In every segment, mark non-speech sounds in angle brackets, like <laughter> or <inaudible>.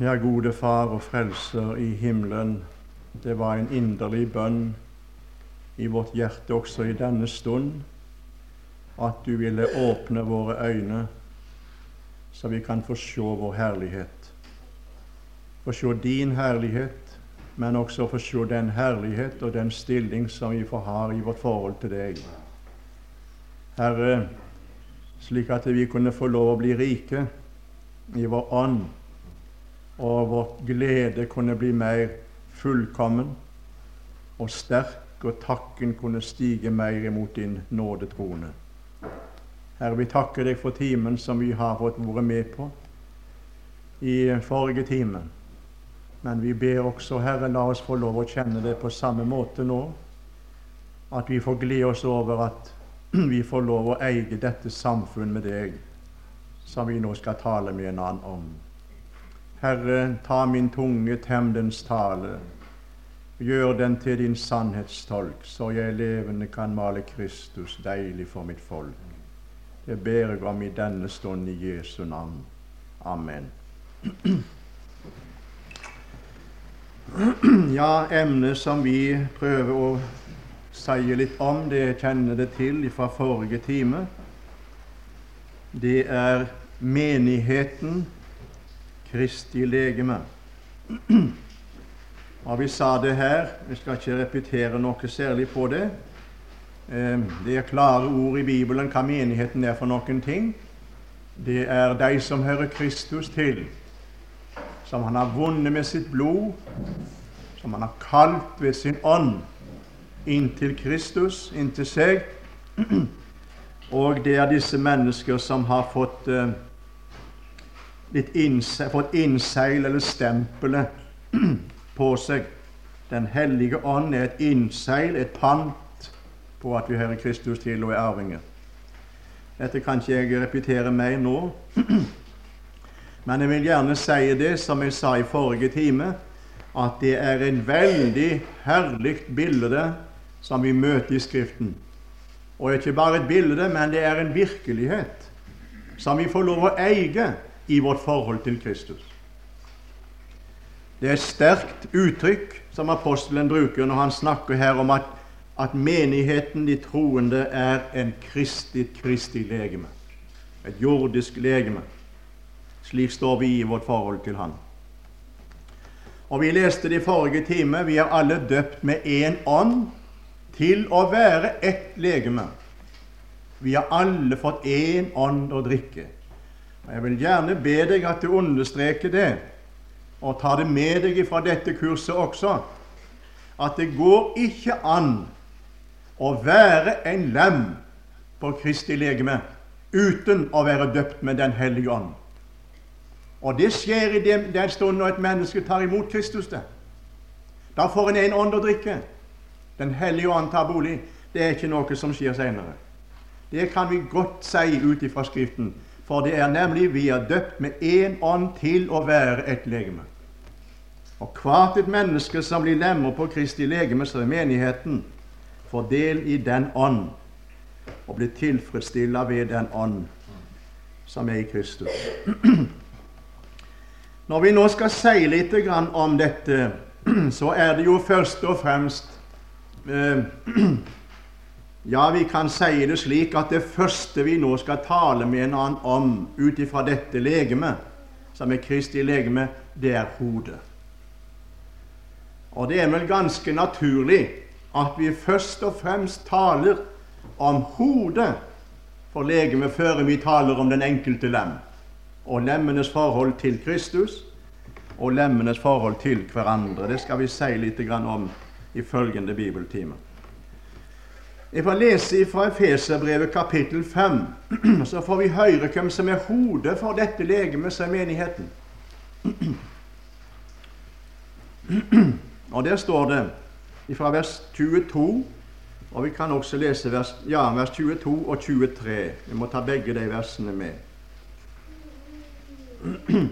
Ja, gode Far og Frelser i himmelen, det var en inderlig bønn i vårt hjerte også i denne stund, at du ville åpne våre øyne, så vi kan få se vår herlighet. Få se din herlighet, men også få se den herlighet og den stilling som vi får ha i vårt forhold til deg. Herre, slik at vi kunne få lov å bli rike i vår ånd og vår glede kunne bli mer fullkommen og sterk, og takken kunne stige mer imot din nådetrone. Herre, vi takker deg for timen som vi har fått være med på i forrige time. Men vi ber også, Herre, la oss få lov å kjenne det på samme måte nå. At vi får glede oss over at <clears throat> vi får lov å eie dette samfunn med deg, som vi nå skal tale med en annen om. Herre, ta min tunge, tem dens tale. Gjør den til din sannhetstolk, så jeg levende kan male Kristus deilig for mitt folk. Det ber jeg om i denne stund i Jesu navn. Amen. Ja, emnet som vi prøver å si litt om, det kjenner det til fra forrige time. Det er menigheten Kristi legeme. <clears throat> Og Vi sa det her, vi skal ikke repetere noe særlig på det. Eh, det er klare ord i Bibelen hva menigheten er for noen ting. Det er de som hører Kristus til, som han har vunnet med sitt blod, som han har kalt ved sin ånd inntil Kristus, inntil seg. <clears throat> Og det er disse mennesker som har fått eh, innse, fått innseil eller stempelet på seg. Den hellige ånd er et innseil, et pant på at vi hører Kristus til og er arvinger. Dette kan ikke jeg repetere mer nå, men jeg vil gjerne si det som jeg sa i forrige time, at det er en veldig herlig bilde som vi møter i Skriften. Og ikke bare et bilde, men det er en virkelighet som vi får lov å eie i vårt forhold til Kristus. Det er et sterkt uttrykk som apostelen bruker når han snakker her om at, at menigheten, de troende, er en kristig, kristig legeme. Et jordisk legeme. Slik står vi i vårt forhold til Han. Og Vi leste det i forrige time. Vi er alle døpt med én ånd til å være ett legeme. Vi har alle fått én ånd å drikke. Jeg vil gjerne be deg at du understreker det, og tar det med deg fra dette kurset også, at det går ikke an å være en lem på Kristi legeme uten å være døpt med Den hellige ånd. Og det skjer i den, stunden når et menneske tar imot Kristus. det. Da får en en ånd å drikke. Den hellige ånd tar bolig. Det er ikke noe som skjer senere. Det kan vi godt si ut ifra Skriften. For det er nemlig vi er døpt med én ånd til å være et legeme. Og hvert et menneske som blir lemmer på Kristi legeme, så er menigheten, får del i den ånd og blir tilfredsstilla ved den ånd som er i Kristus. <clears throat> Når vi nå skal si litt om dette, <clears throat> så er det jo først og fremst eh, <clears throat> Ja, vi kan si det slik at det første vi nå skal tale med en annen om ut ifra dette legeme, som er Kristi legeme, det er hodet. Og det er vel ganske naturlig at vi først og fremst taler om hodet for legemet før vi taler om den enkelte lem, og lemmenes forhold til Kristus og lemmenes forhold til hverandre. Det skal vi si litt om i følgende bibeltime. Jeg får lese fra Efeserbrevet kapittel 5, <clears throat> så får vi høre hvem som er hodet for dette legemet, som er menigheten. <clears throat> Og Der står det fra vers 22, og vi kan også lese vers, ja, vers 22 og 23. Vi må ta begge de versene med. <clears throat>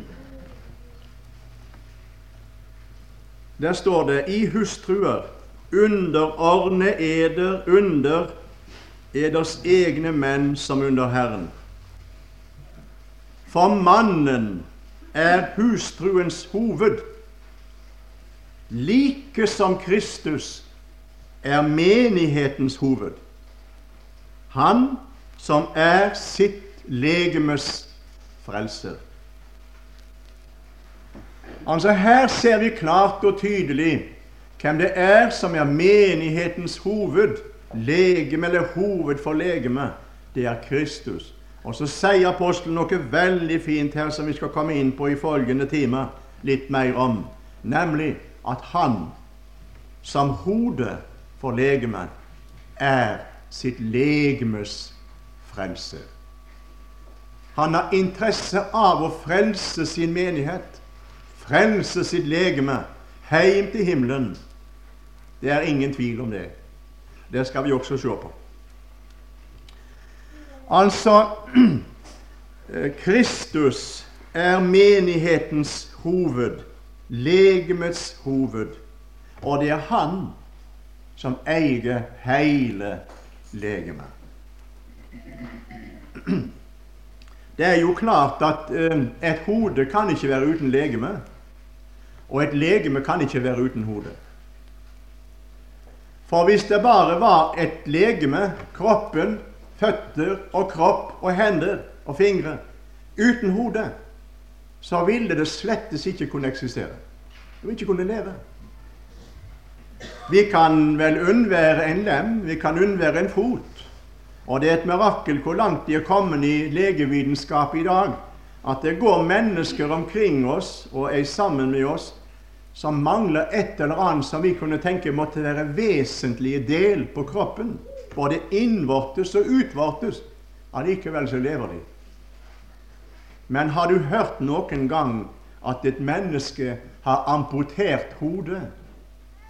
Der står det i hustruer underordne eder under eders egne menn som under Herren. For mannen er hustruens hoved, like som Kristus er menighetens hoved. Han som er sitt legemes frelser. Altså Her ser vi klart og tydelig hvem det er som er menighetens hoved. Legeme eller hoved for legeme. Det er Kristus. Og så sier apostelen noe veldig fint her som vi skal komme inn på i følgende time litt mer om, nemlig at han som hodet for legemet er sitt legemes frelse. Han har interesse av å frelse sin menighet, frelse sitt legeme heim til himmelen. Det er ingen tvil om det. Det skal vi også se på. Altså <clears throat> Kristus er menighetens hoved, legemets hoved, og det er han som eier hele legemet. <clears throat> Det er jo klart at eh, et hode kan ikke være uten legeme, og et legeme kan ikke være uten hode. For hvis det bare var et legeme, kroppen, føtter og kropp og hender og fingre uten hode, så ville det slettes ikke kunne eksistere. Det ville ikke kunne leve. Vi kan vel unnvære en lem, vi kan unnvære en fot. Og det er et mirakel hvor langt de er kommet i legevitenskap i dag. At det går mennesker omkring oss og er sammen med oss som mangler et eller annet som vi kunne tenke måtte være vesentlige del på kroppen både innvortes og utvortes. Allikevel så lever de. Men har du hørt noen gang at et menneske har amputert hodet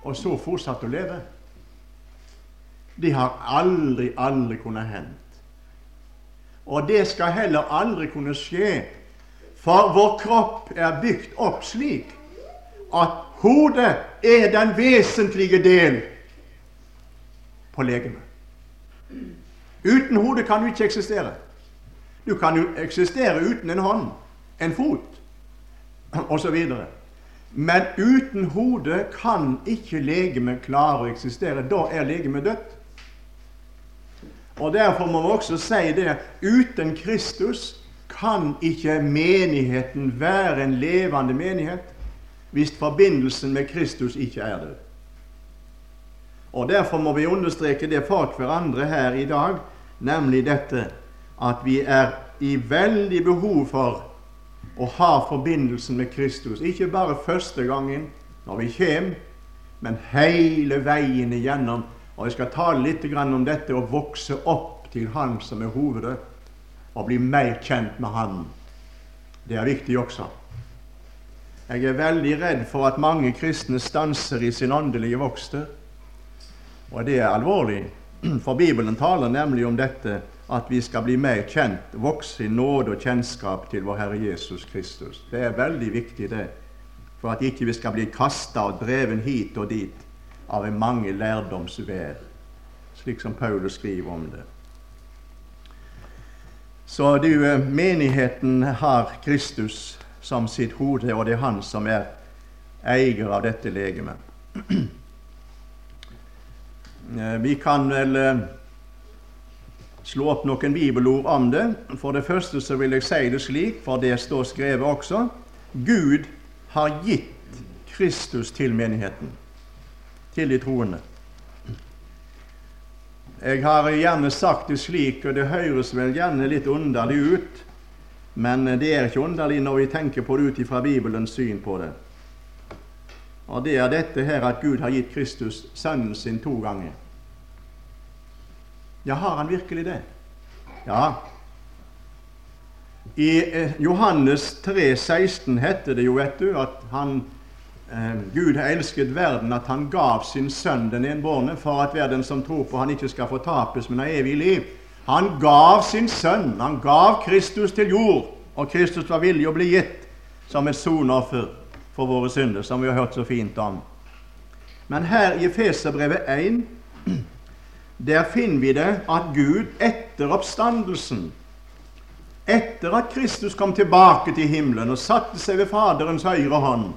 og så fortsatt å leve? Det har aldri, aldri kunnet hendt. Og det skal heller aldri kunne skje, for vår kropp er bygd opp slik at hodet er den vesentlige del på legemet. Uten hodet kan du ikke eksistere. Du kan jo eksistere uten en hånd, en fot osv. Men uten hodet kan ikke legemet klare å eksistere. Da er legemet dødt. Og Derfor må vi også si det uten Kristus kan ikke menigheten være en levende menighet hvis forbindelsen med Kristus ikke er det. Og Derfor må vi understreke det for hverandre her i dag, nemlig dette at vi er i veldig behov for å ha forbindelsen med Kristus. Ikke bare første gangen når vi kommer, men hele veien igjennom. Og Jeg skal tale litt om dette å vokse opp til Han som er hovedet, og bli mer kjent med Han. Det er viktig også. Jeg er veldig redd for at mange kristne stanser i sin åndelige vokster og det er alvorlig, for Bibelen taler nemlig om dette at vi skal bli mer kjent, vokse i nåde og kjennskap til vår Herre Jesus Kristus. Det er veldig viktig, det, for at ikke vi skal bli kasta og dreven hit og dit av en mange lærdomsvær, slik som Paulus skriver om det. Så du, eh, menigheten har Kristus som sitt hode, og det er han som er eier av dette legemet. <clears throat> Eh, vi kan vel eh, slå opp noen bibelord om det. For det første så vil jeg si det slik, for det står skrevet også Gud har gitt Kristus til menigheten, til de troende. Jeg har gjerne sagt det slik, og det høres vel gjerne litt underlig ut, men det er ikke underlig når vi tenker på det ut ifra Bibelens syn på det. Og det er dette her at Gud har gitt Kristus sønnen sin to ganger. Ja, har han virkelig det? Ja. I eh, Johannes 3, 16 heter det jo, vet du, at han, eh, Gud har elsket verden, at han gav sin sønn den enbårne, for at verden som tror på han ikke skal fortapes, men har evig liv. Han gav sin sønn, han gav Kristus til jord, og Kristus var villig å bli gitt som et sonoffer for våre synder, som vi har hørt så fint om. Men her i Feserbrevet 1 der finner vi det at Gud etter oppstandelsen etter at Kristus kom tilbake til himmelen og satte seg ved Faderens høyre hånd,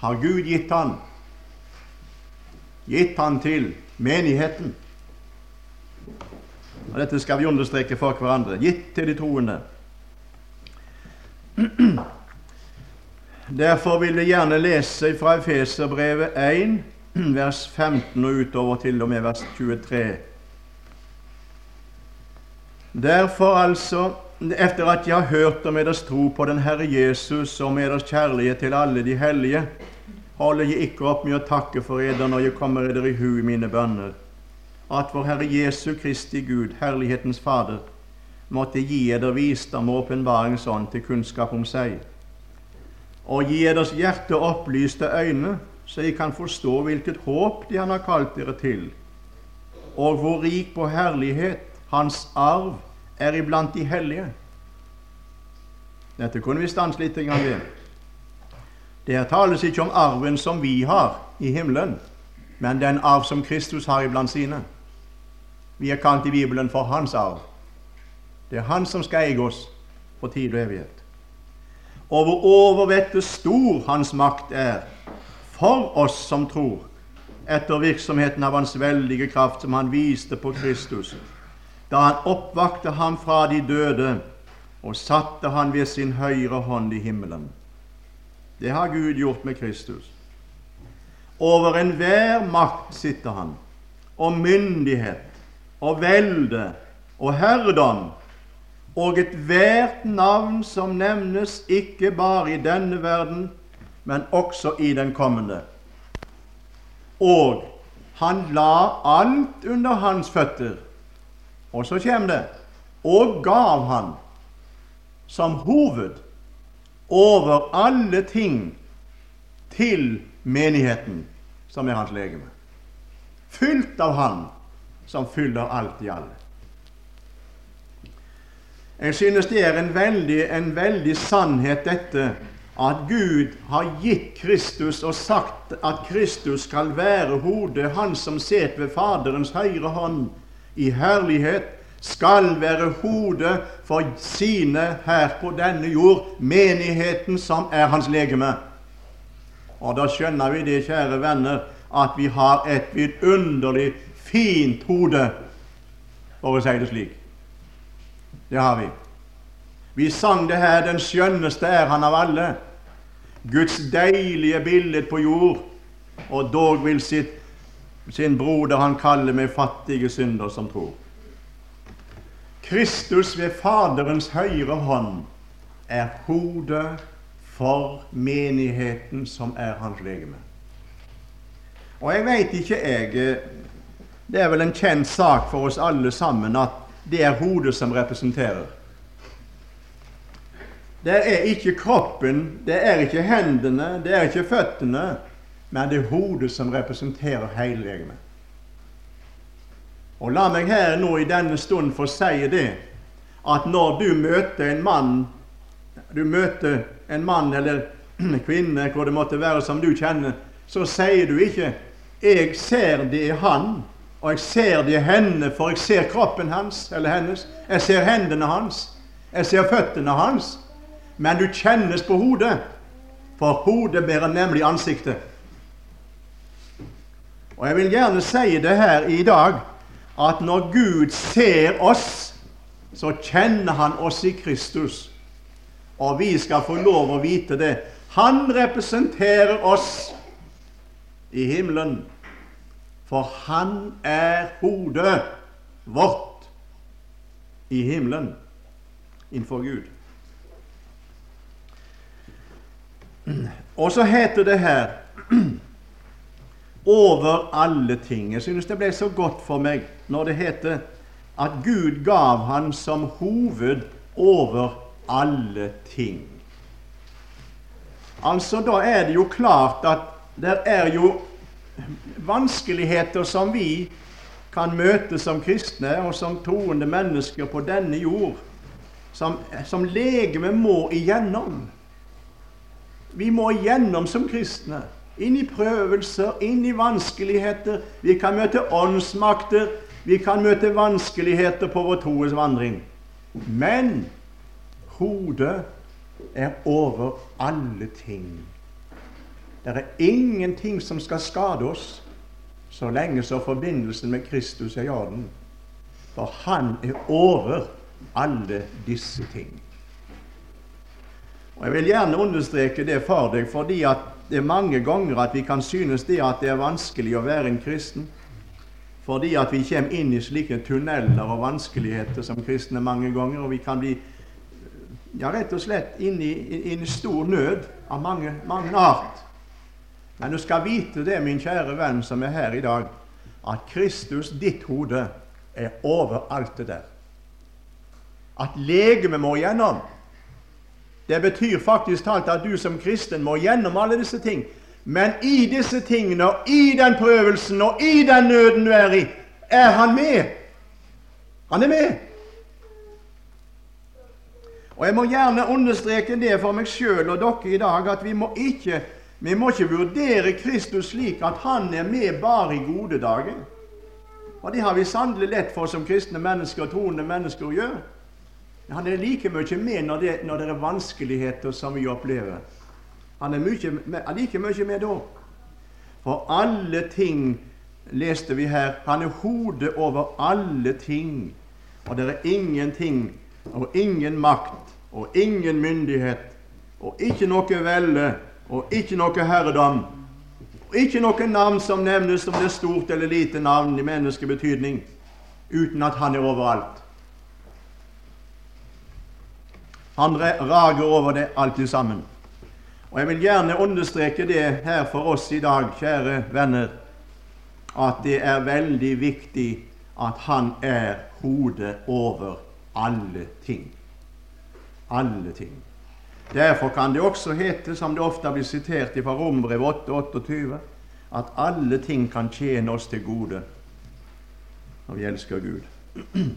har Gud gitt han gitt han til menigheten. Og Dette skal vi understreke for hverandre. Gitt til de troende. Derfor vil jeg gjerne lese fra Efeserbrevet 1, vers 15 og utover til og med vers 23. Derfor altså etter at jeg har hørt om deres tro på den Herre Jesus og med deres kjærlighet til alle de hellige, holder jeg ikke opp med å takke for eder når jeg kommer eder i hu i mine bønner, at vår Herre Jesu Kristi Gud, Herlighetens Fader, måtte gi eder visdom og åpenbaringsånd til kunnskap om seg, og gi eders hjerte opplyste øyne, så jeg kan forstå hvilket håp De Han har kalt dere til, og hvor rik på herlighet Hans arv er iblant de hellige. Dette kunne vi stanse litt ved. Det her tales ikke om arven som vi har i himmelen, men den arv som Kristus har iblant sine. Vi er kalt i Bibelen for hans arv. Det er han som skal eie oss for tid og evighet. Og hvor overvettet stor hans makt er for oss som tror, etter virksomheten av hans veldige kraft som han viste på Kristus da han oppvakte ham fra de døde og satte han ved sin høyre hånd i himmelen. Det har Gud gjort med Kristus. Over enhver makt sitter han, og myndighet og velde og herredom, og ethvert navn som nevnes ikke bare i denne verden, men også i den kommende. Og han la alt under hans føtter og så kommer det og gav han som hoved over alle ting til menigheten, som er hans legeme. Fylt av Han som fyller alt i alle. Jeg synes det er en veldig, en veldig sannhet, dette at Gud har gitt Kristus og sagt at Kristus skal være hodet, han som sitter ved Faderens høyre hånd, i herlighet skal være hodet for sine her på denne jord, menigheten som er hans legeme. Og da skjønner vi det, kjære venner, at vi har et vidunderlig fint hode, for å si det slik. Det har vi. Vi sang det her 'Den skjønneste er han av alle'. Guds deilige bilde på jord, og dog vil sitt sin broder han kalle med fattige synder som tror. Kristus ved Faderens høyre hånd er hodet for menigheten som er hans legeme. Og jeg veit ikke, jeg Det er vel en kjent sak for oss alle sammen at det er hodet som representerer. Det er ikke kroppen, det er ikke hendene, det er ikke føttene, men det er hodet som representerer hele legemet. Og la meg her nå i denne stund få si det at når du møter en mann du møter en mann eller <clears throat> kvinne, hvor det måtte være, som du kjenner, så sier du ikke 'Jeg ser det i han', og 'jeg ser det hendene, for jeg ser kroppen hans eller hennes. Jeg ser hendene hans. Jeg ser føttene hans. Men du kjennes på hodet, for hodet bærer nemlig ansiktet. Og jeg vil gjerne si det her i dag at når Gud ser oss, så kjenner Han oss i Kristus. Og vi skal få lov å vite det. Han representerer oss i himmelen, for han er hodet vårt i himmelen innenfor Gud. Og så heter det her over alle ting. Jeg synes det ble så godt for meg når det heter at Gud gav han som hoved over alle ting. Altså, Da er det jo klart at det er jo vanskeligheter som vi kan møte som kristne og som troende mennesker på denne jord, som, som legeme må igjennom. Vi må igjennom som kristne inn i prøvelser, inn i vanskeligheter. Vi kan møte åndsmakter, vi kan møte vanskeligheter på vår troes vandring. Men hodet er over alle ting. Det er ingenting som skal skade oss så lenge så forbindelsen med Kristus er i orden. For Han er over alle disse ting. Og Jeg vil gjerne understreke det for deg, fordi at det er mange ganger at vi kan synes det at det er vanskelig å være en kristen. Fordi at vi kommer inn i slike tunneler og vanskeligheter som kristne mange ganger. Og vi kan bli ja, rett og slett inn i, inn i stor nød av mange, mange art. Men du skal vite det, min kjære venn som er her i dag, at Kristus, ditt hode, er over alt det der. At legemet må igjennom. Det betyr faktisk talt at du som kristen må gjennom alle disse ting. Men i disse tingene, og i den prøvelsen og i den nøden du er i, er han med. Han er med. Og Jeg må gjerne understreke det for meg sjøl og dere i dag, at vi må ikke vi må ikke vurdere Kristus slik at han er med bare i gode dager. Og det har vi sannelig lett for som kristne mennesker og troende mennesker å gjøre. Han er like mye med når det, når det er vanskeligheter som vi opplever. Han er, mye, like mye med da. For alle ting, leste vi her, han er hodet over alle ting. Og det er ingenting og ingen makt og ingen myndighet og ikke noe velde og ikke noe herredom og ikke noe navn som nevnes om det er stort eller lite navn i menneskebetydning, uten at han er overalt. Han rager over det alltid sammen. Og Jeg vil gjerne understreke det her for oss i dag, kjære venner, at det er veldig viktig at han er hodet over alle ting. Alle ting. Derfor kan det også hete, som det ofte blir sitert fra Rombrev 8,28, at alle ting kan tjene oss til gode når vi elsker Gud. <clears throat>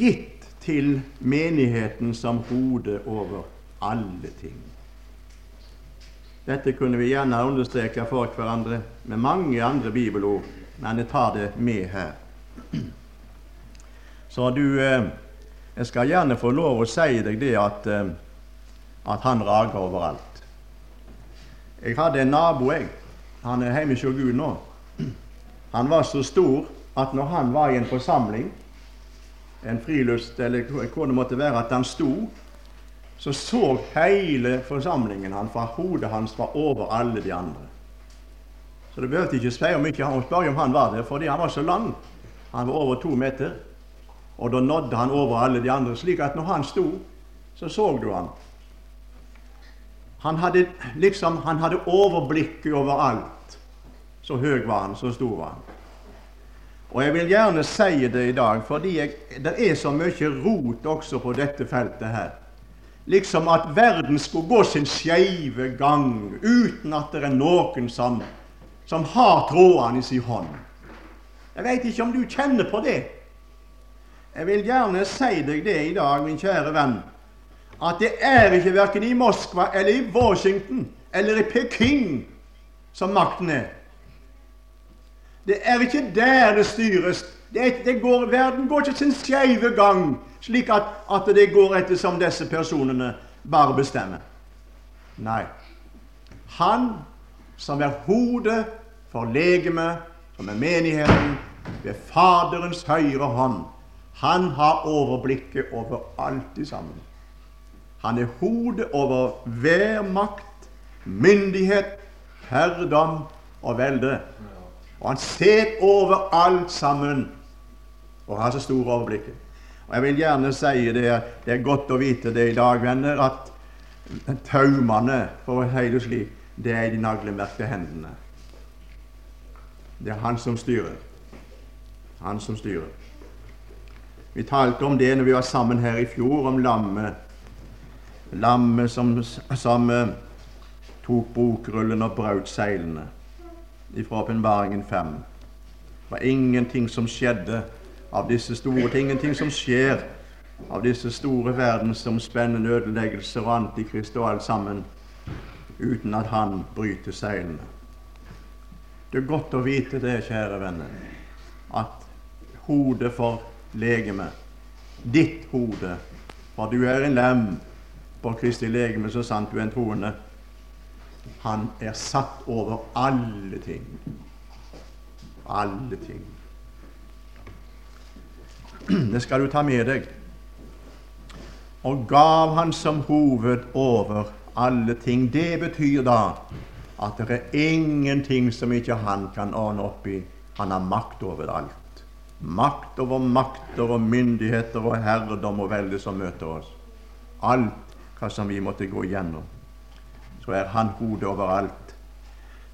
Gitt til menigheten som hode over alle ting. Dette kunne vi gjerne understreke for hverandre med mange andre bibelord, men jeg tar det med her. <clears throat> Så du eh, Jeg skal gjerne få lov å si deg det at, eh, at han rager overalt. Jeg hadde en nabo, jeg. Han er hjemme hos Gud nå. Han var så stor at når han var i en forsamling, en friluft eller hvor det måtte være, at han sto, så så hele forsamlingen han, for hodet hans var over alle de andre. Så det behøvde ikke spørre om, ikke, spørre om han var der, fordi han var så lang. Han var over to meter. Og da nådde han over alle de andre, slik at når han sto, så så du han. Han hadde liksom, han hadde overblikket over alt. Så høy var han, så stor var han. Og jeg vil gjerne si det i dag, fordi jeg, det er så mye rot også på dette feltet her. Liksom at verden skulle gå sin skeive gang uten at det er noen som, som har trådene i sin hånd. Jeg veit ikke om du kjenner på det. Jeg vil gjerne si deg det i dag, min kjære venn, at det er ikke verken i Moskva eller i Washington eller i Peking som makten er. Det er ikke der det styres. Det det går, verden går ikke sin skeive gang, slik at, at, det går etter som disse personene bare bestemmer. Nei. Han som er hodet for legemet, som er menigheten, ved Faderens høyre hånd, han har overblikket over alt i sammen. Han er hodet over hver makt, myndighet, herredom og velde. Og han ser over alt sammen og har så store overblikket. Og Jeg vil gjerne si det, det er godt å vite det i dag, venner, at taumene, for å si det slik, det er de naglemerkte hendene. Det er han som styrer. Han som styrer. Vi talte om det når vi var sammen her i fjor, om lammet. Lammet som, som uh, tok bokrullen og brøt seilene ifra Åpenbaringen 5. Det var ingenting som skjedde av disse store ting, ingenting som skjer av disse store verdensomspennende ødeleggelser og antikrist og alt sammen, uten at han bryter seilene. Det er godt å vite det, kjære venner, at hodet for legemet, ditt hode, For du er en lem på Kristi legeme, så sant du er en troende. Han er satt over alle ting. Alle ting. Det skal du ta med deg. Og gav han som hoved over alle ting. Det betyr da at det er ingenting som ikke han kan ordne opp i. Han har makt over alt. Makt over makter og myndigheter og herredom og velde som møter oss. Alt hva som vi måtte gå igjennom. Så er han hodet over alt.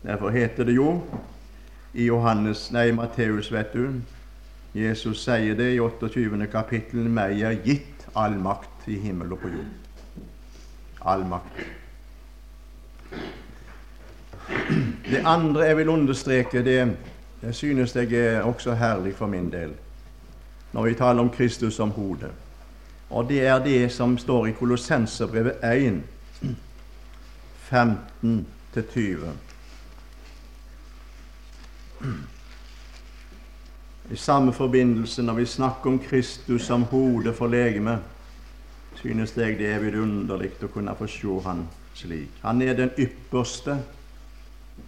Derfor heter det jo i Johannes, nei, Matteus, vet du Jesus sier det i 28. kapittel. Meg er gitt all makt i himmel og på jord. All makt. Det andre jeg vil understreke, det, det synes jeg er også herlig for min del, når vi taler om Kristus som hode. Og det er det som står i Kolossenserbrevet 1, 15-20. I samme forbindelse, når vi snakker om Kristus som hode for legemet, synes jeg det er vidunderlig å kunne få se Han slik. Han er den ypperste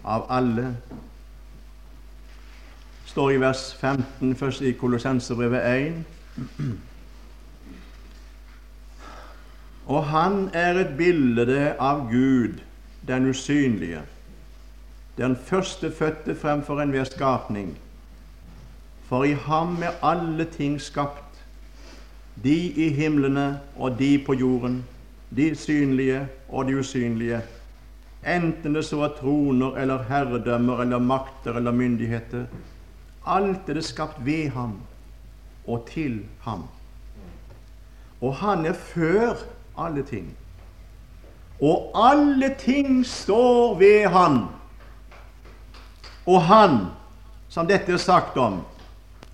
av alle. Står i vers 15 først i Kolossenserbrevet 1. Og han er et bilde av Gud, den usynlige, den førstefødte fremfor enhver skapning. For i ham er alle ting skapt, de i himlene og de på jorden, de synlige og de usynlige, enten det så er troner eller herredømmer eller makter eller myndigheter. Alt er det skapt ved ham og til ham. Og han er før alle ting. Og alle ting står ved han. Og han, som dette er sagt om,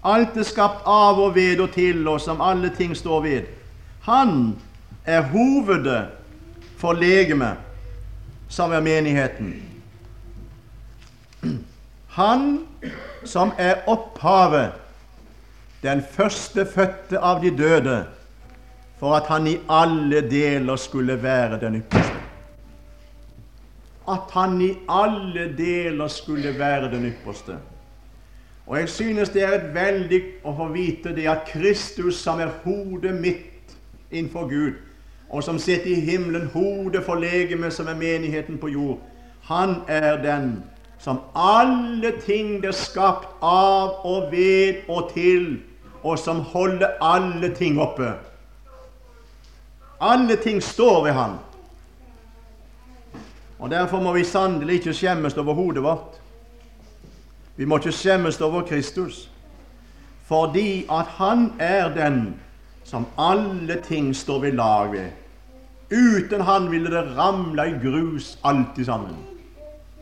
alt er skapt av og ved og til, og som alle ting står ved. Han er hovedet for legemet, som er menigheten. Han som er opphavet, den førstefødte av de døde, for at han i alle deler skulle være den ypperste. At han i alle deler skulle være den ypperste. Og jeg synes det er et veldig å få vite det at Kristus, som er hodet mitt innenfor Gud, og som sitter i himmelen, hodet for legemet, som er menigheten på jord, han er den som alle ting er skapt av og ved og til, og som holder alle ting oppe. Alle ting står ved Han. Og Derfor må vi sannelig ikke skjemmes over hodet vårt. Vi må ikke skjemmes over Kristus, fordi at Han er den som alle ting står ved lag ved. Uten Han ville det ramle i grus alltid sammen.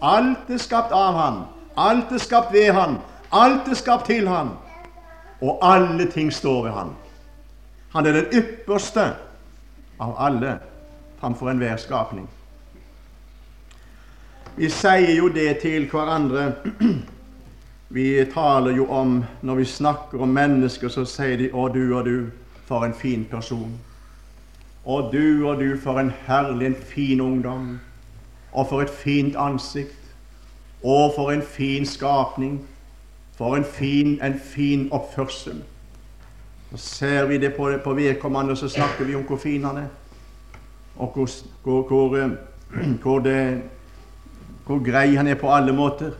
Alt er skapt av Han, alt er skapt ved Han, alt er skapt til Han, og alle ting står ved Han. Han er den ypperste av alle framfor enhver skapning. Vi sier jo det til hverandre. <clears throat> Vi taler jo om Når vi snakker om mennesker, så sier de 'Å, du og du, for en fin person'. 'Å, du og du, for en herlig, en fin ungdom'. 'Og for et fint ansikt'. Og for en fin skapning'. 'For en fin, en fin oppførsel'. Så ser vi det på, på vedkommende, så snakker vi om hvor fin han er. Og hvor, hvor, hvor, eh, <clears throat> hvor, det, hvor grei han er på alle måter.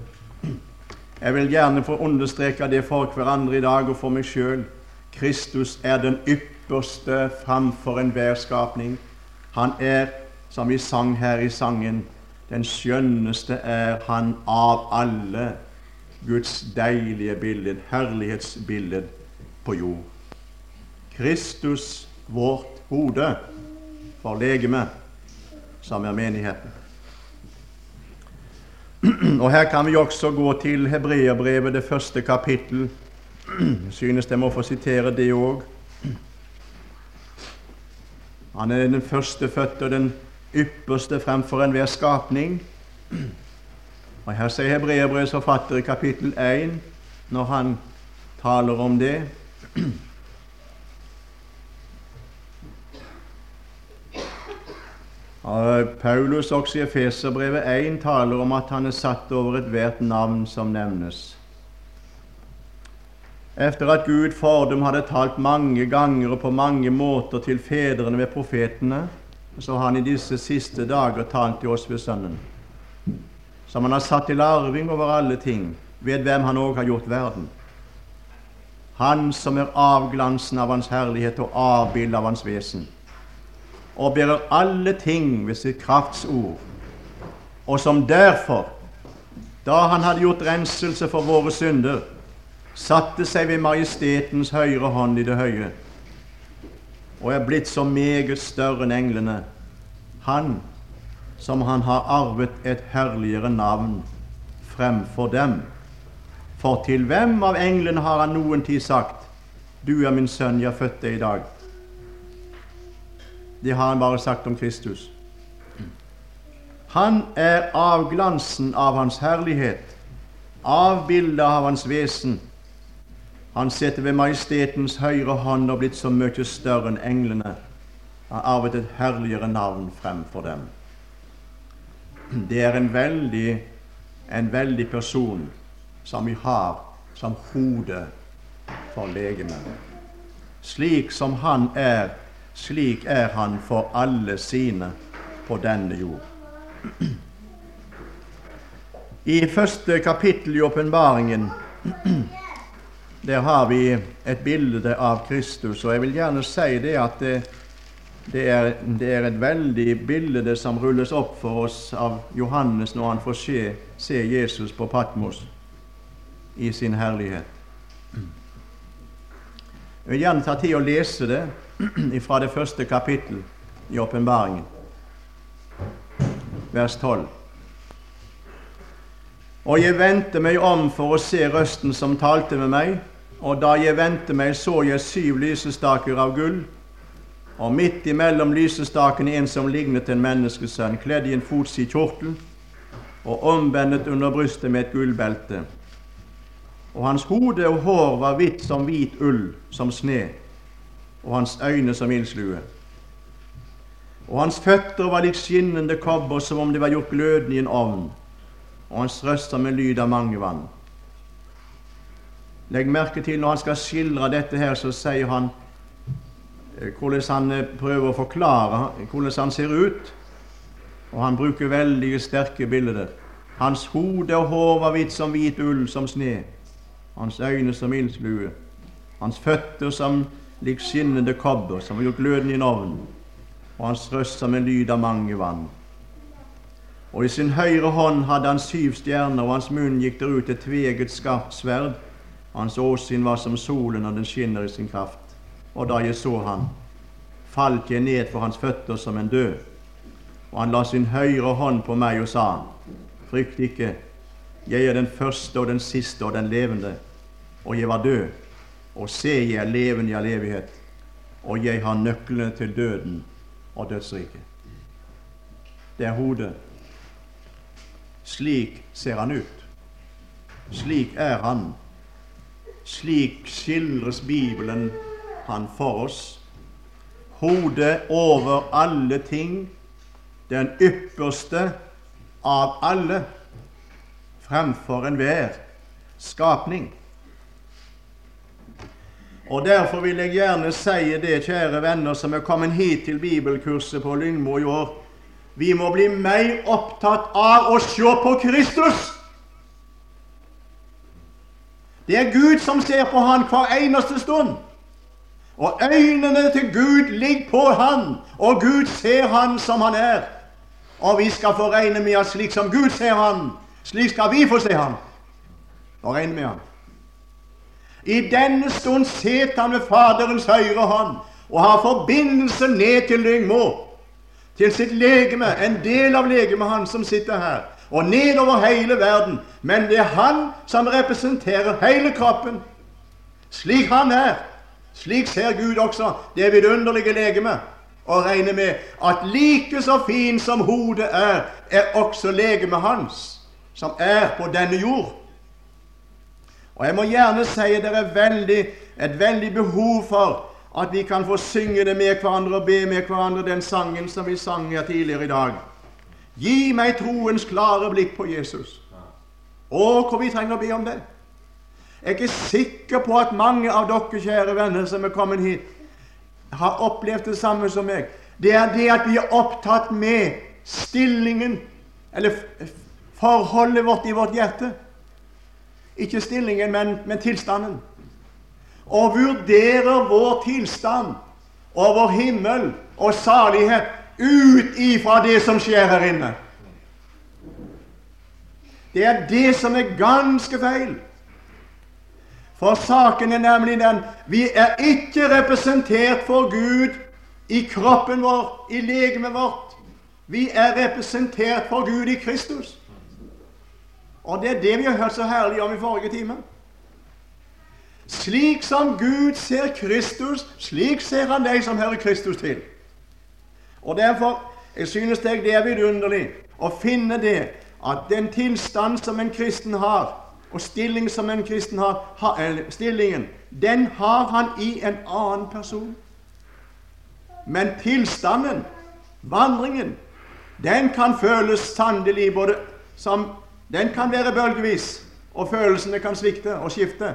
Jeg vil gjerne få understreke det for hverandre i dag og for meg sjøl. Kristus er den ypperste framfor enhver skapning. Han er, som vi sang her i sangen, den skjønneste er han av alle. Guds deilige bilde, herlighetsbilder på jord. Kristus, vårt hode, for legemet, som er menigheten. Og Her kan vi også gå til Hebreerbrevet, det første kapittel. Synes jeg må få sitere det òg. Han er den førstefødte og den ypperste fremfor enhver skapning. Og Her sier Hebreerbrevets forfatter i kapittel 1, når han taler om det Paulus også i Efeserbrevet 1 taler om at han er satt over ethvert navn som nevnes. Etter at Gud fordom hadde talt mange ganger og på mange måter til fedrene ved profetene, så har han i disse siste dager talt til oss ved Sønnen, som han har satt til arving over alle ting, ved hvem han òg har gjort verden. Han som er avglansen av Hans herlighet og avbildet av Hans vesen og bærer alle ting ved sitt kraftsord, og som derfor, da han hadde gjort renselse for våre synder, satte seg ved majestetens høyre hånd i det høye, og er blitt så meget større enn englene, han som han har arvet et herligere navn fremfor dem. For til hvem av englene har han noen tid sagt, Du er min sønn, jeg født deg i dag? Det har han bare sagt om Kristus. Han er avglansen av Hans herlighet, avbildet av Hans vesen. Han sitter ved majestetens høyre hånd og blitt så mye større enn englene. Har arvet et herligere navn fremfor dem. Det er en veldig, en veldig person som vi har som hode for legemet. Slik som han er slik er han for alle sine på denne jord. I første kapittel i åpenbaringen der har vi et bilde av Kristus, og jeg vil gjerne si det at det, det, er, det er, et veldig bilde som rulles opp for oss av Johannes når han får se, se Jesus på Patmos i sin herlighet. Jeg vil gjerne ta tid å lese det <clears throat> fra det første kapittel i åpenbaringen, vers 12. Og jeg vendte meg om for å se røsten som talte med meg, og da jeg vendte meg, så jeg syv lysestaker av gull, og midt imellom lysestakene en som lignet en menneskesønn, kledd i en fotsid kjortel og omvendet under brystet med et gullbelte. Og hans hode og hår var hvitt som hvit ull, som sne, og hans øyne som ildslue. Og hans føtter var lik skinnende kobber, som om de var gjort glødende i en ovn, og hans røst som en lyd av mange vann. Legg merke til når han skal skildre dette her, så sier han eh, hvordan han eh, prøver å forklare hvordan han ser ut. Og han bruker veldig sterke bilder. Hans hode og hår var hvitt som hvit ull, som sne. Hans øyne som ildslue. Hans føtter som lik skinnende kobber som var gjort glødende i en ovn, og hans røst som en lyd av mange vann. Og i sin høyre hånd hadde han syv stjerner, og hans munn gikk der ut et tveget skarpt sverd. Hans åsyn var som solen når den skinner i sin kraft. Og da jeg så han, falt jeg ned for hans føtter som en død. Og han la sin høyre hånd på meg og sa, frykt ikke, jeg er den første og den siste og den levende, og jeg var død og se, jeg er levende i all evighet, og jeg har nøklene til døden og dødsriket. Det er hodet. Slik ser han ut. Slik er han. Slik skildres Bibelen han for oss. Hodet over alle ting, den ypperste av alle, fremfor enhver skapning. Og Derfor vil jeg gjerne si det, kjære venner som er kommet hit til bibelkurset på Lyngmo i år. Vi må bli mer opptatt av å se på Kristus. Det er Gud som ser på han hver eneste stund. Og øynene til Gud ligger på han, og Gud ser han som han er. Og vi skal få regne med at slik som Gud ser han, slik skal vi få se han og regne med han. I denne stund sitter han ved Faderens høyre hånd og har forbindelse ned til Lyngmo, til sitt legeme, en del av legemet han som sitter her, og nedover hele verden. Men det er han som representerer hele kroppen. Slik han er, slik ser Gud også det vidunderlige legemet. Og regner med at like så fin som hodet er, er også legemet hans, som er på denne jord. Og jeg må gjerne si at det er veldig, et veldig behov for at vi kan få synge det med hverandre og be med hverandre den sangen som vi sang her tidligere i dag. Gi meg troens klare blikk på Jesus. Å, hvor vi trenger å be om det. Jeg er ikke sikker på at mange av dere, kjære venner, som er kommet hit, har opplevd det samme som meg. Det er det at vi er opptatt med stillingen, eller forholdet vårt i vårt hjerte. Ikke stillingen, men, men tilstanden og vurderer vår tilstand og vår himmel og salighet ut ifra det som skjer her inne. Det er det som er ganske feil. For saken er nemlig den vi er ikke representert for Gud i kroppen vår, i legemet vårt. Vi er representert for Gud i Kristus. Og det er det vi har hørt så herlig om i forrige time. Slik som Gud ser Kristus, slik ser han deg som hører Kristus til. Og Derfor jeg synes jeg det er vidunderlig å finne det at den tilstand som en kristen har, og stilling som en kristen har, stillingen, den har han i en annen person. Men tilstanden, vandringen, den kan føles sannelig både som Den kan være bølgevis, og følelsene kan svikte og skifte.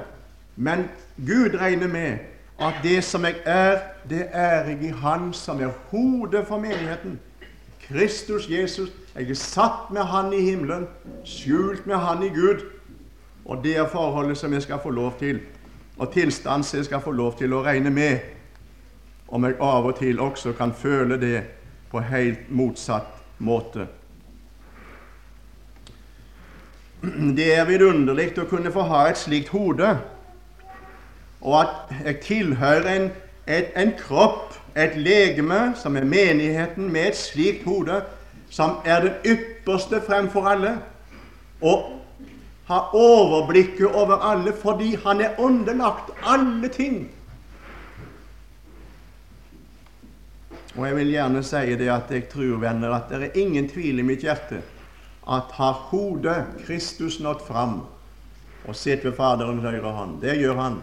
Men Gud regner med at det som jeg er, det er jeg i Han som er hodet for menigheten. Kristus Jesus. Jeg er satt med Han i himmelen, skjult med Han i Gud. Og det er forholdet som jeg skal få lov til, og tilstand som jeg skal få lov til å regne med. Om jeg av og til også kan føle det på helt motsatt måte. Det er vidunderlig å kunne få ha et slikt hode og at jeg tilhører en, et, en kropp, et legeme, som er menigheten, med et slikt hode, som er det ypperste fremfor alle, og har overblikket over alle fordi han er underlagt alle ting. Og jeg vil gjerne si det at jeg tror, venner, at det er ingen tvil i mitt hjerte at har hodet Kristus nådd fram og sitter ved Faderens høyre hånd Det gjør han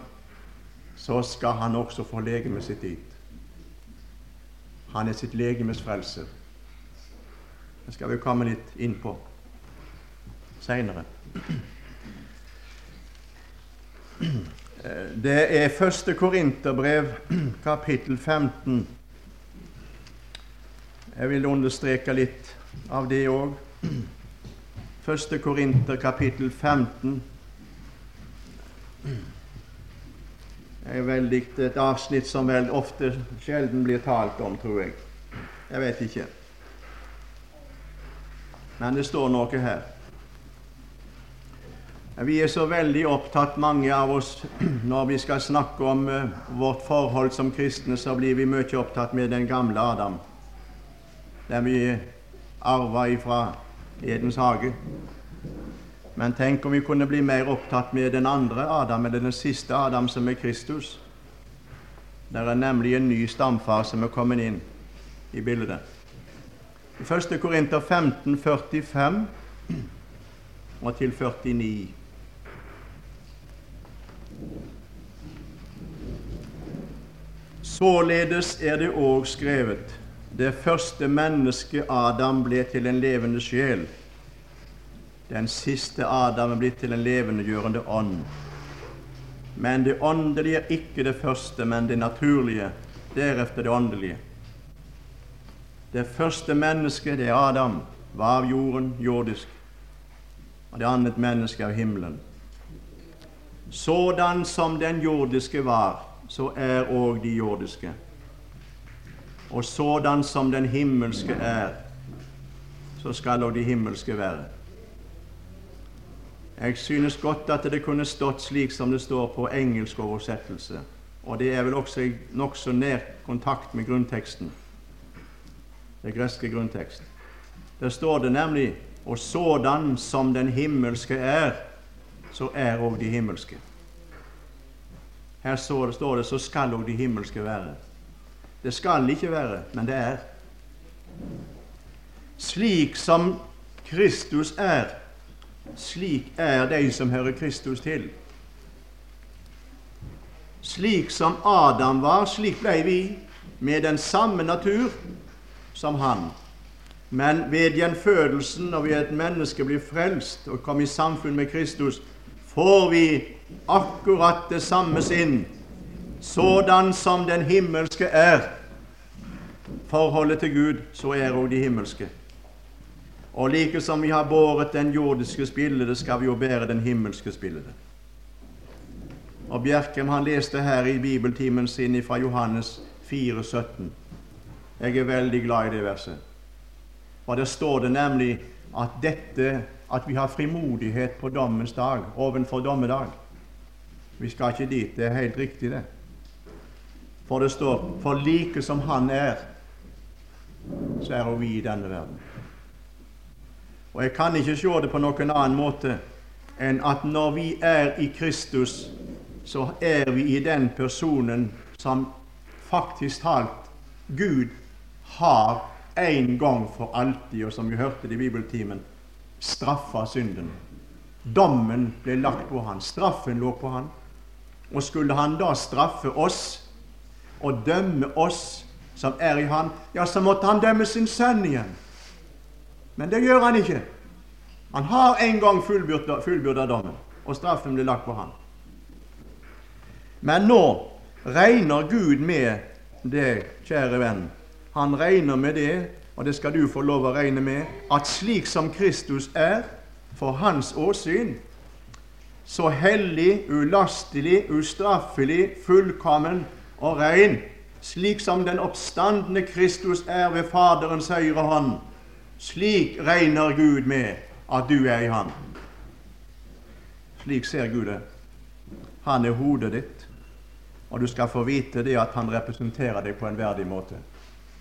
så skal han også få legemet sitt dit. Han er sitt legemes frelse. Det skal vi komme litt inn på seinere. Det er første Korinterbrev, kapittel 15. Jeg vil understreke litt av det òg. Første Korinter, kapittel 15 er veldig et avsnitt som vel ofte sjelden blir talt om, tror jeg. Jeg vet ikke. Men det står noe her. Vi er så veldig opptatt, mange av oss, <clears throat> når vi skal snakke om uh, vårt forhold som kristne, så blir vi mye opptatt med den gamle Adam, den vi arva ifra Edens hage. Men tenk om vi kunne bli mer opptatt med den andre Adam, eller den siste Adam, som er Kristus. Det er nemlig en ny stamfar som er kommet inn i bildet. I 1. Korinter 15, 45 og til 49. Således er det òg skrevet:" Det første mennesket Adam ble til en levende sjel. Den siste Adam er blitt til en levendegjørende ånd. Men det åndelige er ikke det første, men det naturlige. Deretter det åndelige. Det første mennesket, det er Adam, var av jorden, jordisk. Og det annet mennesket av himmelen. Sådan som den jordiske var, så er òg de jordiske. Og sådan som den himmelske er, så skal òg de himmelske være. Jeg synes godt at det kunne stått slik som det står på engelsk oversettelse, og det er vel også i nokså nær kontakt med grunnteksten, det greske grunntekst. Der står det nemlig og sådan som den himmelske er, så er òg de himmelske. Her står det så skal òg de himmelske være. Det skal ikke være, men det er. Slik som Kristus er, slik er de som hører Kristus til. Slik som Adam var, slik ble vi, med den samme natur som han. Men ved gjenfødelsen, og ved et menneske blir frelst og kommer i samfunn med Kristus, får vi akkurat det samme sinn, sådan som den himmelske er. Forholdet til Gud, så er òg de himmelske. Og like som vi har båret den jordiske spillede, skal vi jo bære den himmelske spillede. Og Bjerkem han leste her i bibeltimen sin fra Johannes 4, 17. Jeg er veldig glad i det verset. Og Der står det nemlig at dette, at vi har frimodighet på dommens dag, ovenfor dommedag. Vi skal ikke dit. Det er helt riktig, det. For det står 'For like som Han er, så er vi i denne verden'. Og Jeg kan ikke se det på noen annen måte enn at når vi er i Kristus, så er vi i den personen som faktisk talt Gud har en gang for alltid, og som vi hørte det i bibeltimen, straffa synden. Dommen ble lagt på han, straffen lå på han. Og skulle han da straffe oss og dømme oss som er i han, ja, så måtte han dømme sin sønn igjen. Men det gjør han ikke. Han har en gang fullbyrda dommen, og straffen ble lagt på han. Men nå regner Gud med det, kjære venn. Han regner med det, og det skal du få lov å regne med, at slik som Kristus er for hans åsyn, så hellig, ulastelig, ustraffelig, fullkommen og rein, slik som den oppstandende Kristus er ved Faderens høyre hånd, slik regner Gud med at du er i ham. Slik ser Gud det. Han er hodet ditt, og du skal få vite det at han representerer deg på en verdig måte.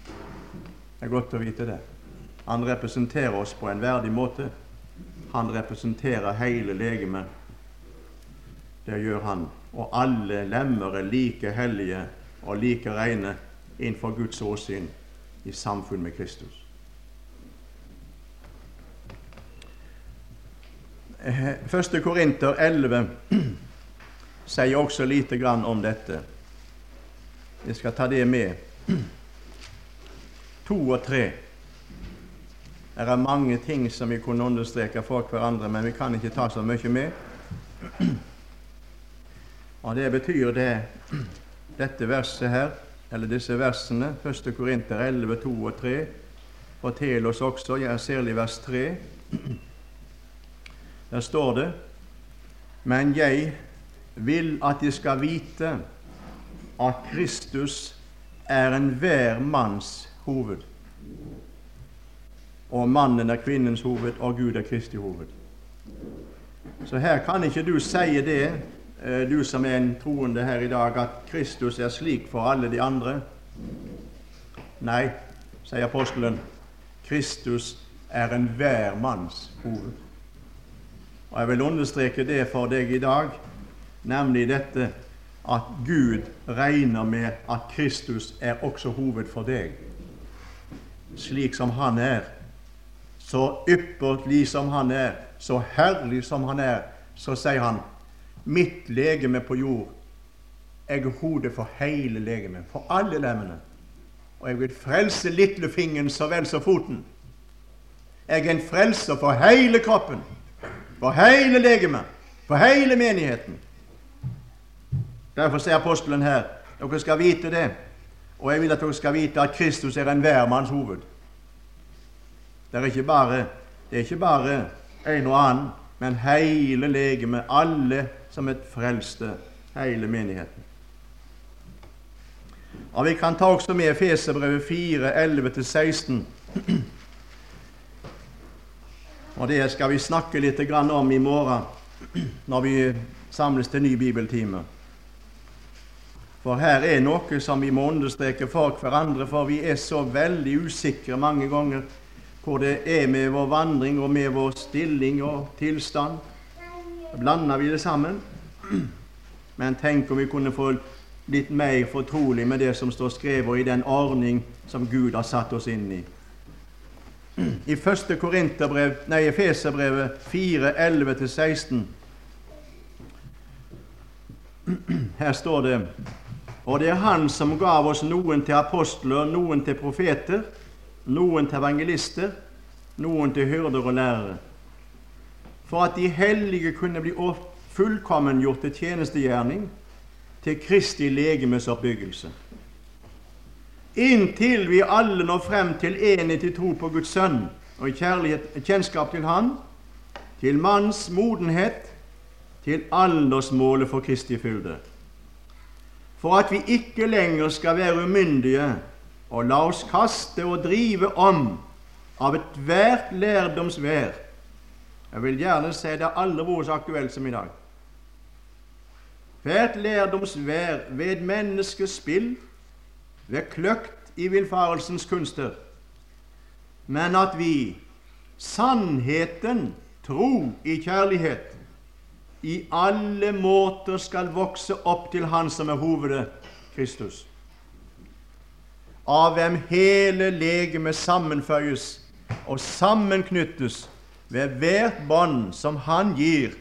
Det er godt å vite det. Han representerer oss på en verdig måte. Han representerer hele legemet. Det gjør han. Og alle lemmer er like hellige og like rene innenfor Guds åsyn i samfunn med Kristus. Eh, første Korinter 11 sier også lite grann om dette. Jeg skal ta det med. To og tre. Det er mange ting som vi kunne understreke for hverandre, men vi kan ikke ta så mye med. Og Det betyr det dette verset her, eller disse versene, 1. Korinter 11, 2 og 3, forteller oss også, jeg særlig vers 3. Der står det Men jeg vil at de skal vite at Kristus er enhver manns hoved. Og mannen er kvinnens hoved, og Gud er Kristi hoved. Så her kan ikke du si det Eh, du som er en troende her i dag, at Kristus er slik for alle de andre? Nei, sier apostelen. Kristus er enhver manns hoved. Og Jeg vil understreke det for deg i dag, nemlig dette at Gud regner med at Kristus er også hoved for deg, slik som Han er. Så ypperlig som Han er, så herlig som Han er, så sier Han mitt legeme på jord. Jeg er hodet for hele legemet, for alle lemmene. Og jeg vil frelse lillefingeren så vel som foten. Jeg er en frelser for hele kroppen, for hele legemet, for hele menigheten. Derfor sier apostelen her dere skal vite det, og jeg vil at dere skal vite at Kristus er enhver manns hoved. Det er ikke bare, det er ikke bare en og annen, men hele legemet, alle som et frelste, hele menigheten. Og Vi kan ta også med Efeserbrevet 4, 11-16. Og Det skal vi snakke litt om i morgen når vi samles til ny bibeltime. For her er noe som vi må understreke for hverandre, for vi er så veldig usikre mange ganger hvor det er med vår vandring og med vår stilling og tilstand. Blander vi det sammen. Men tenk om vi kunne få litt mer fortrolig med det som står skrevet i den ordning som Gud har satt oss inn i. I første Korinterbrev, nei, Efeserbrevet 4, 11-16 Her står det Og det er Han som gav oss noen til apostler, noen til profeter, noen til evangelister, noen til hyrder og lærere, for at de hellige kunne bli fullkommengjort til tjenestegjerning, til Kristi legemes oppbyggelse. Inntil vi alle når frem til enhet i tro på Guds Sønn og kjærlighet, kjennskap til Han, til manns modenhet, til aldersmålet for Kristi fylde. For at vi ikke lenger skal være umyndige og la oss kaste og drive om av ethvert lærdomsvær. Jeg vil gjerne si det aldri vært så aktuelt som i dag. Hvert lærdomsvær ved menneskets spill, ved kløkt i villfarelsens kunster, men at vi, sannheten, tro i kjærlighet, i alle måter skal vokse opp til Han som er hovedet, Kristus, av hvem hele legemet sammenføyes og sammenknyttes ved hvert bånd som Han gir,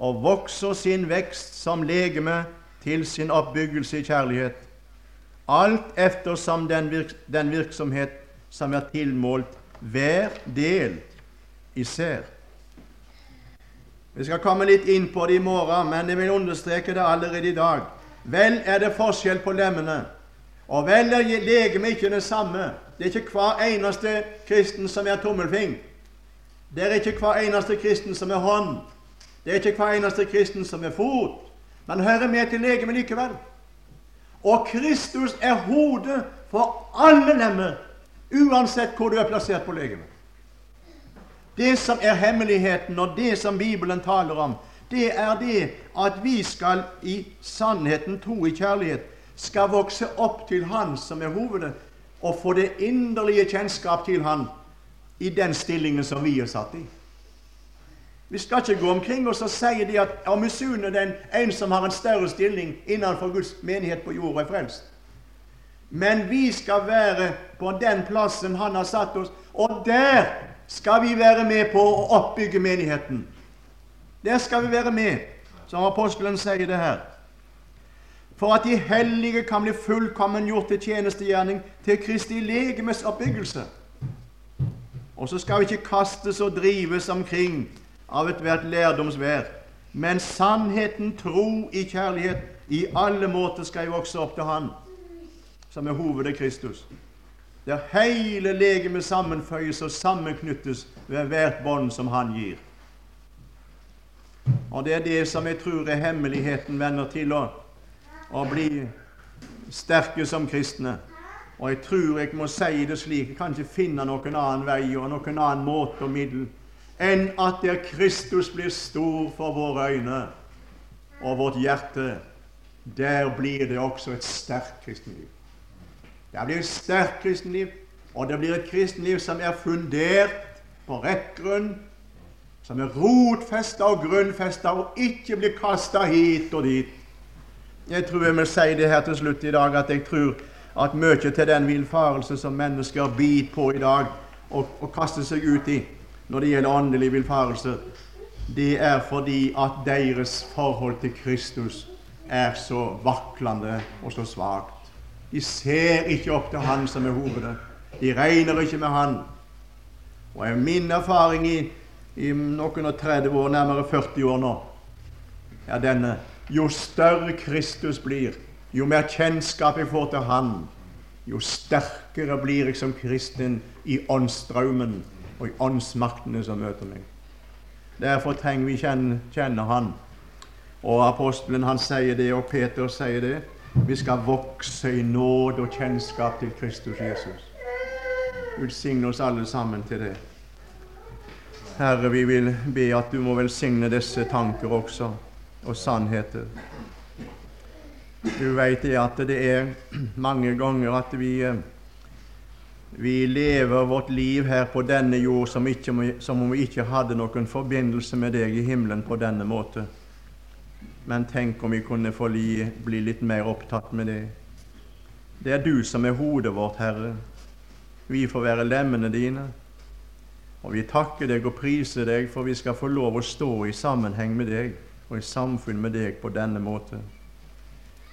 og vokser sin vekst som legeme til sin oppbyggelse i kjærlighet, alt eftersom den, virk den virksomhet som er tilmålt hver del især. Vi skal komme litt inn på det i morgen, men jeg vil understreke det allerede i dag. Vel er det forskjell på lemmene, og vel er legemet ikke det samme. Det er ikke hver eneste kristen som er tommelfing. Det er ikke hver eneste kristen som er hånd. Det er ikke hver eneste kristen som er fot. Men hører med til legemet likevel. Og Kristus er hodet for alle lemmer, uansett hvor du er plassert på legemet. Det som er hemmeligheten, og det som Bibelen taler om, det er det at vi skal i sannheten, tro i kjærlighet, skal vokse opp til Han som er hovedet, og få det inderlige kjennskap til Han i den stillingen som vi er satt i. Vi skal ikke gå omkring og si det at å misunne den en som har en større stilling innenfor Guds menighet på jorda, er frelst. Men vi skal være på den plassen Han har satt oss, og der skal vi være med på å oppbygge menigheten. Der skal vi være med, som apostelen sier det her. For at de hellige kan bli fullkommen gjort til tjenestegjerning til Kristi legemes oppbyggelse. Og så skal vi ikke kastes og drives omkring av ethvert lærdomsvær, men sannheten, tro i kjærlighet, i alle måter skal jo vokse opp til Han som er hovedet Kristus der hele legemet sammenføyes og sammenknyttes ved hvert bånd som Han gir. Og Det er det som jeg tror er hemmeligheten, venner, til å, å bli sterke som kristne. Og jeg tror jeg må si det slik Jeg kan ikke finne noen annen vei og noen annen måte og middel enn at der Kristus blir stor for våre øyne og vårt hjerte, der blir det også et sterkt kristenliv. Det blir et sterkt kristenliv, og det blir et kristenliv som er fundert på rett grunn, som er rotfesta og grunnfesta og ikke blir kasta hit og dit. Jeg tror jeg vil si det her til slutt i dag, at jeg tror at mye til den villfarelse som mennesker biter på i dag og, og kaster seg ut i når det gjelder åndelig villfarelse, det er fordi at deres forhold til Kristus er så vaklende og så svakt. De ser ikke opp til Han som er hovedet. De regner ikke med Han. Og er min erfaring i, i noen og 30 år, nærmere 40 år nå, er denne jo større Kristus blir, jo mer kjennskap jeg får til Han, jo sterkere blir jeg som kristen i åndsstrømmen og i åndsmaktene som møter meg. Derfor trenger vi kjenne, kjenne Han. Og apostelen han sier det, og Peter sier det. Vi skal vokse i nåde og kjennskap til Kristus Jesus. Utsigne signe oss alle sammen til det. Herre, vi vil be at du må velsigne disse tanker også, og sannheter. Du veit det at det er mange ganger at vi, eh, vi lever vårt liv her på denne jord som, ikke, som om vi ikke hadde noen forbindelse med deg i himmelen på denne måte. Men tenk om vi kunne få bli litt mer opptatt med det. Det er du som er hodet vårt, Herre. Vi får være lemmene dine. Og vi takker deg og priser deg, for vi skal få lov å stå i sammenheng med deg og i samfunn med deg på denne måten.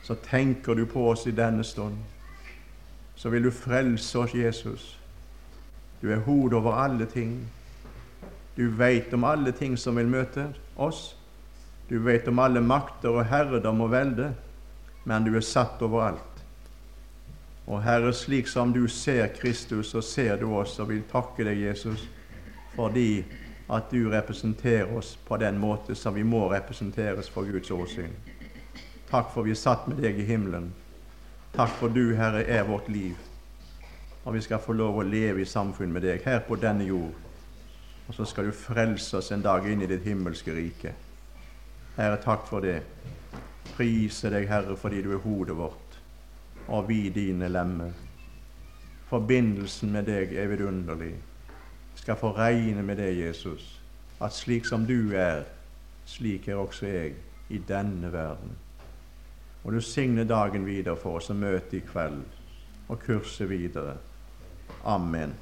så tenker du på oss i denne stund. Så vil du frelse oss, Jesus. Du er hodet over alle ting. Du veit om alle ting som vil møte oss. Du veit om alle makter og herredom og velde, men du er satt overalt. Og Herre, slik som du ser Kristus, så ser du oss, og vil takke deg, Jesus, fordi at du representerer oss på den måte som vi må representeres for Guds åsyn. Takk for vi er satt med deg i himmelen. Takk for du, Herre, er vårt liv. Og vi skal få lov å leve i samfunn med deg her på denne jord. Og så skal du frelse oss en dag inn i ditt himmelske rike. Herre, takk for det. Prise deg, Herre, fordi du er hodet vårt, og vi dine lemmer. Forbindelsen med deg er vidunderlig. Skal få regne med deg, Jesus, at slik som du er, slik er også jeg i denne verden. Og du signer dagen videre for oss og møtet i kveld og kurset videre. Amen.